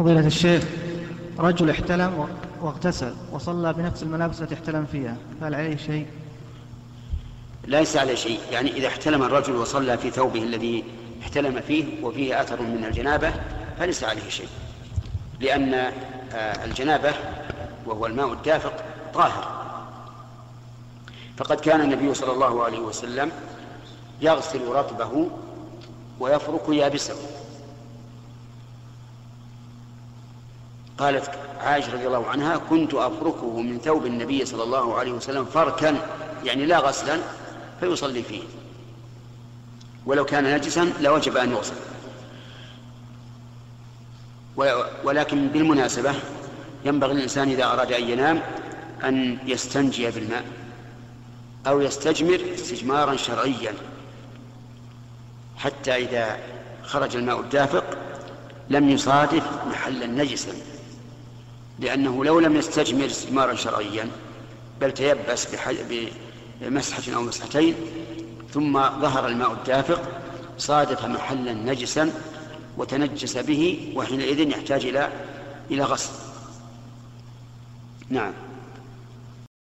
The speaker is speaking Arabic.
فضيلة الشيخ رجل احتلم واغتسل وصلى بنفس الملابس التي احتلم فيها فهل عليه شيء؟ ليس عليه شيء يعني إذا احتلم الرجل وصلى في ثوبه الذي احتلم فيه وفيه أثر من الجنابة فليس عليه شيء لأن آه، الجنابة وهو الماء الدافق طاهر فقد كان النبي صلى الله عليه وسلم يغسل رطبه ويفرك يابسه قالت عائشة رضي الله عنها كنت أفركه من ثوب النبي صلى الله عليه وسلم فركا يعني لا غسلا فيصلي فيه. ولو كان نجسا لوجب أن يغسل. ولكن بالمناسبة ينبغي الإنسان إذا أراد أن ينام أن يستنجي بالماء أو يستجمر استجمارا شرعيا. حتى إذا خرج الماء الدافق لم يصادف محلا نجسا. لأنه لو لم يستجمر استجمارا شرعيا بل تيبس بمسحة أو مسحتين ثم ظهر الماء الدافق صادف محلا نجسا وتنجس به وحينئذ يحتاج إلى إلى غسل. نعم.